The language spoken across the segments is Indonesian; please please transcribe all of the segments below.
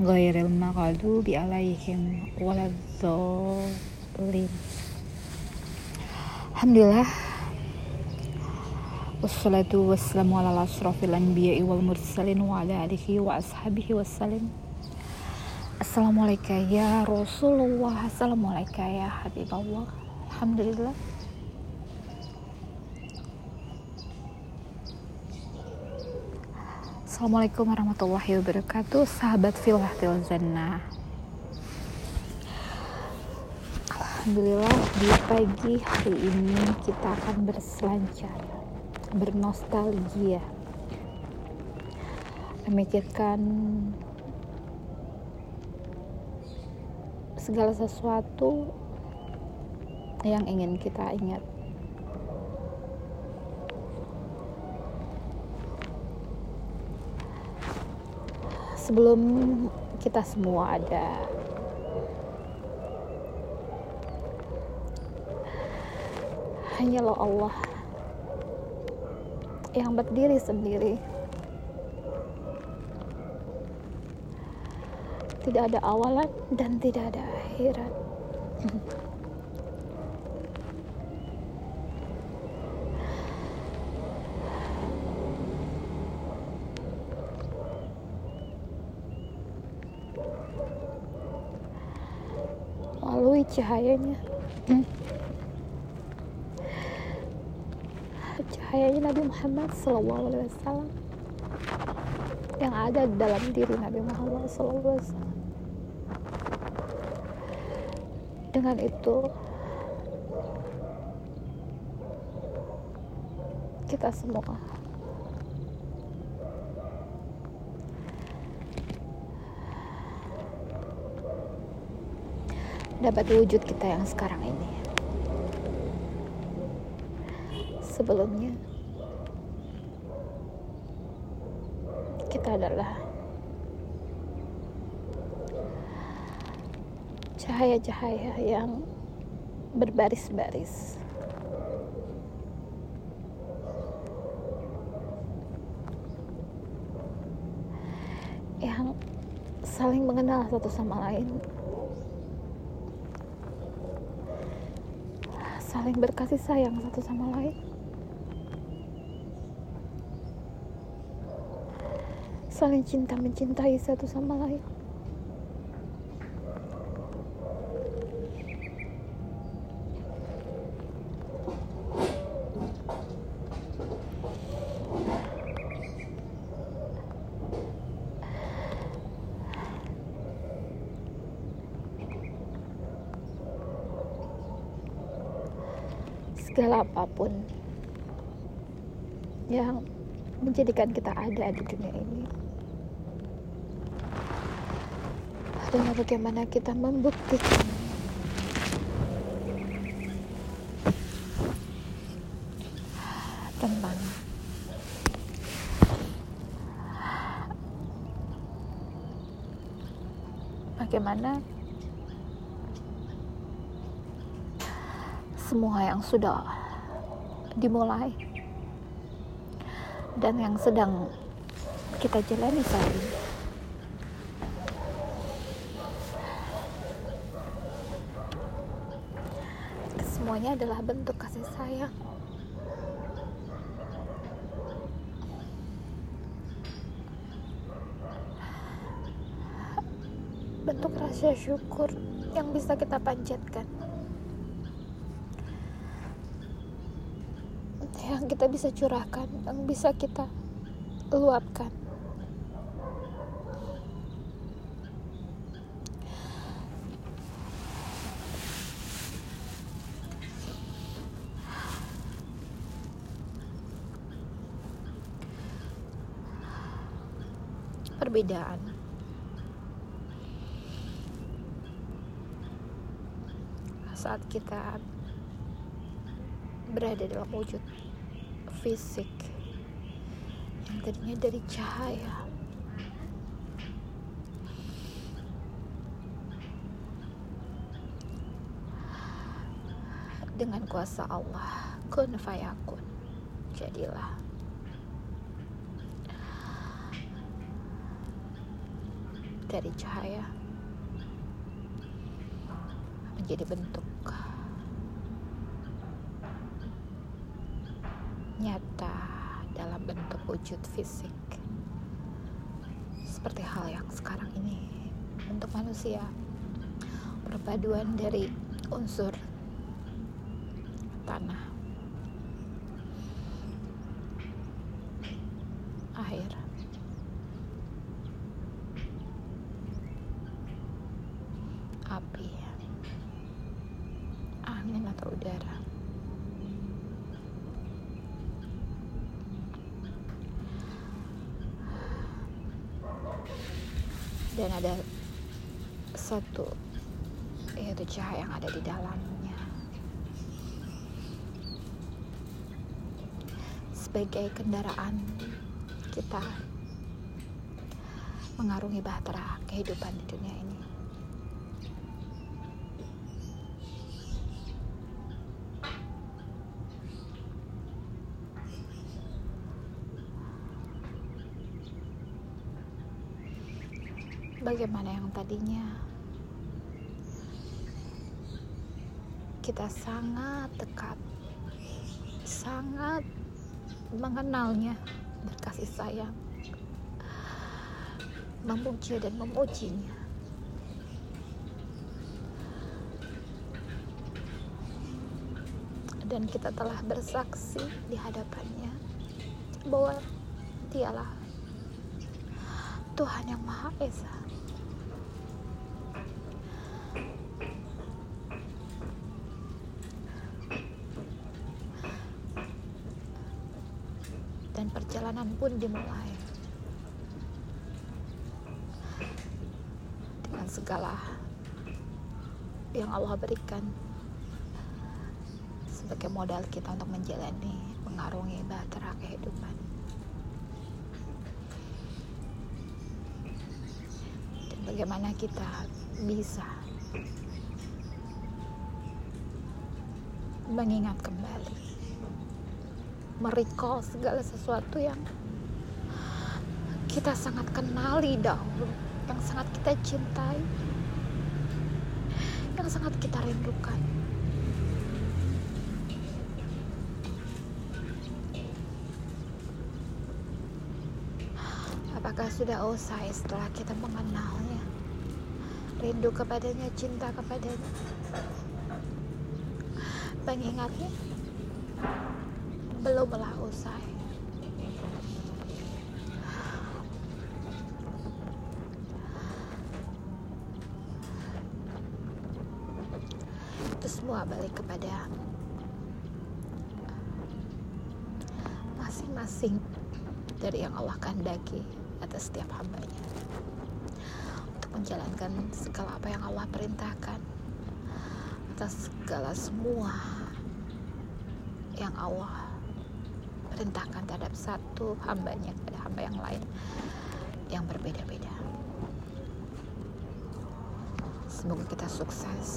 غير المغضوب عليهم ولا الضالين Alhamdulillah Wassalatu wassalamu ala asrafil anbiya'i wal mursalin wa ala alihi wa ashabihi wassalim Assalamualaikum ya Rasulullah Assalamualaikum ya Habibullah Alhamdulillah Assalamualaikum warahmatullahi wabarakatuh Sahabat filah fil jannah. Alhamdulillah di pagi hari ini kita akan berselancar Bernostalgia. Memikirkan Segala sesuatu Yang ingin kita ingat sebelum kita semua ada. Hanyalah Allah yang berdiri sendiri. Tidak ada awalan dan tidak ada akhirat cahayanya. Cahayanya Nabi Muhammad SAW yang ada dalam diri Nabi Muhammad SAW dengan itu kita semua dapat wujud kita yang sekarang ini. Sebelumnya, kita adalah cahaya-cahaya yang berbaris-baris. Yang saling mengenal satu sama lain saling berkasih sayang satu sama lain. Saling cinta mencintai satu sama lain. Segala apa pun yang menjadikan kita ada di dunia ini. Dan bagaimana kita membuktikan tentang bagaimana semua yang sudah dimulai dan yang sedang kita jalani saat ini. Semuanya adalah bentuk kasih sayang. Bentuk rasa syukur yang bisa kita panjatkan. Yang kita bisa curahkan, yang bisa kita luapkan. Perbedaan saat kita berada dalam wujud fisik. Yang tadinya dari cahaya. Dengan kuasa Allah kun fayakun. Jadilah. Dari cahaya. Menjadi bentuk nyata dalam bentuk wujud fisik. Seperti hal yang sekarang ini untuk manusia. Perpaduan dari unsur dan ada satu yaitu cahaya yang ada di dalamnya. Sebagai kendaraan kita mengarungi bahtera kehidupan di dunia ini bagaimana yang tadinya kita sangat dekat, sangat mengenalnya, berkasih sayang, memuji dan memujinya. Dan kita telah bersaksi di hadapannya bahwa dialah Tuhan yang Maha Esa. dan perjalanan pun dimulai dengan segala yang Allah berikan sebagai modal kita untuk menjalani mengarungi bahtera kehidupan bagaimana kita bisa mengingat kembali merecall segala sesuatu yang kita sangat kenali dahulu, yang sangat kita cintai, yang sangat kita rindukan. Apakah sudah usai setelah kita mengenalnya? Rindu kepadanya, cinta kepadanya. Mengingatnya belumlah usai. Itu semua balik kepada masing-masing dari yang Allah kehendaki atas setiap hambanya menjalankan segala apa yang Allah perintahkan atas segala semua yang Allah perintahkan terhadap satu hambanya kepada hamba yang lain yang berbeda-beda. Semoga kita sukses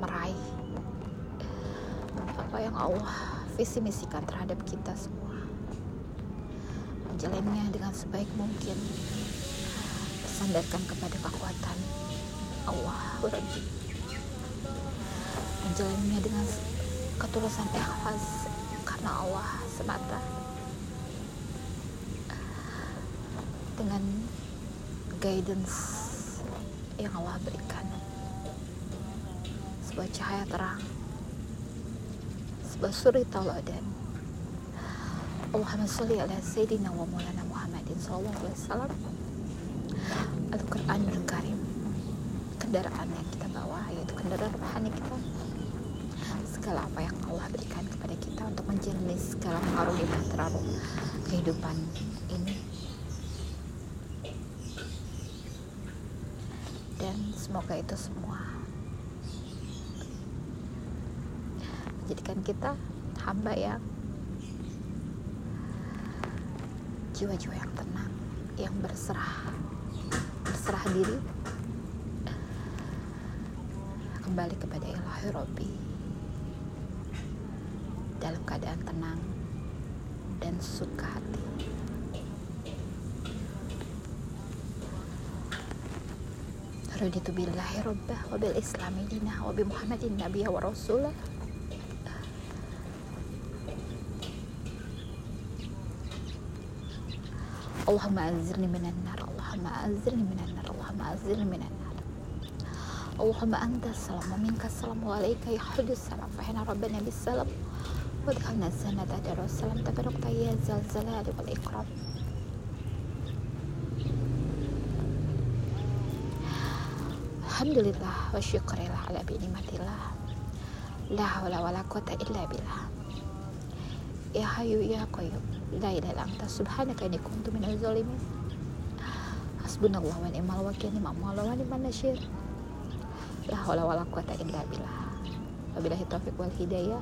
meraih apa yang Allah visi misikan terhadap kita semua. Menjalannya dengan sebaik mungkin bersandarkan kepada kekuatan Allah. Menjalannya dengan ketulusan ikhlas karena Allah semata. Dengan guidance yang Allah berikan. Sebuah cahaya terang. Sebuah suri tauladan. Allahumma salli ala Sayyidina wa maulana Muhammadin sallallahu alaihi wasallam Al-Quranul Karim. Kendaraan yang kita bawa yaitu kendaraan rohani kita. Segala apa yang Allah berikan kepada kita untuk menjalani segala mengarungi bahtera kehidupan ini. Dan semoga itu semua. Jadikan kita hamba yang jiwa-jiwa yang tenang yang berserah berserah diri. Kembali kepada ilahi Robbi dalam keadaan tenang dan suka hati. Raditu billahi rabbah wa bil islami dinah wa bi muhammadin nabiyya wa rasulah Allahumma anzirni minan nar Allahumma anzirni minan nar Nar Allahumma anta salam wa minka salam wa yahudu salam fahina rabbana bis salam wa dakhalna jannata darus salam tabarakta ya zal zalali wal ikram Alhamdulillah wa syukurillah ala bi nimatillah La hawla wa Ya hayu ya qayyum La ilaha illa Hasbunallah wa ni'mal wakil ni'mal maula wa ni'mal nasyir La hawla wa la quwata illa billah. Wabillahi taufiq wal hidayah.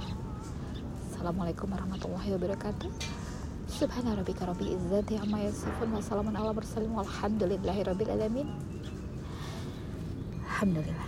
Assalamualaikum warahmatullahi wabarakatuh. Subhana rabbika rabbil izzati amma yasifun wa salamun ala mursalin walhamdulillahi rabbil alamin. Alhamdulillah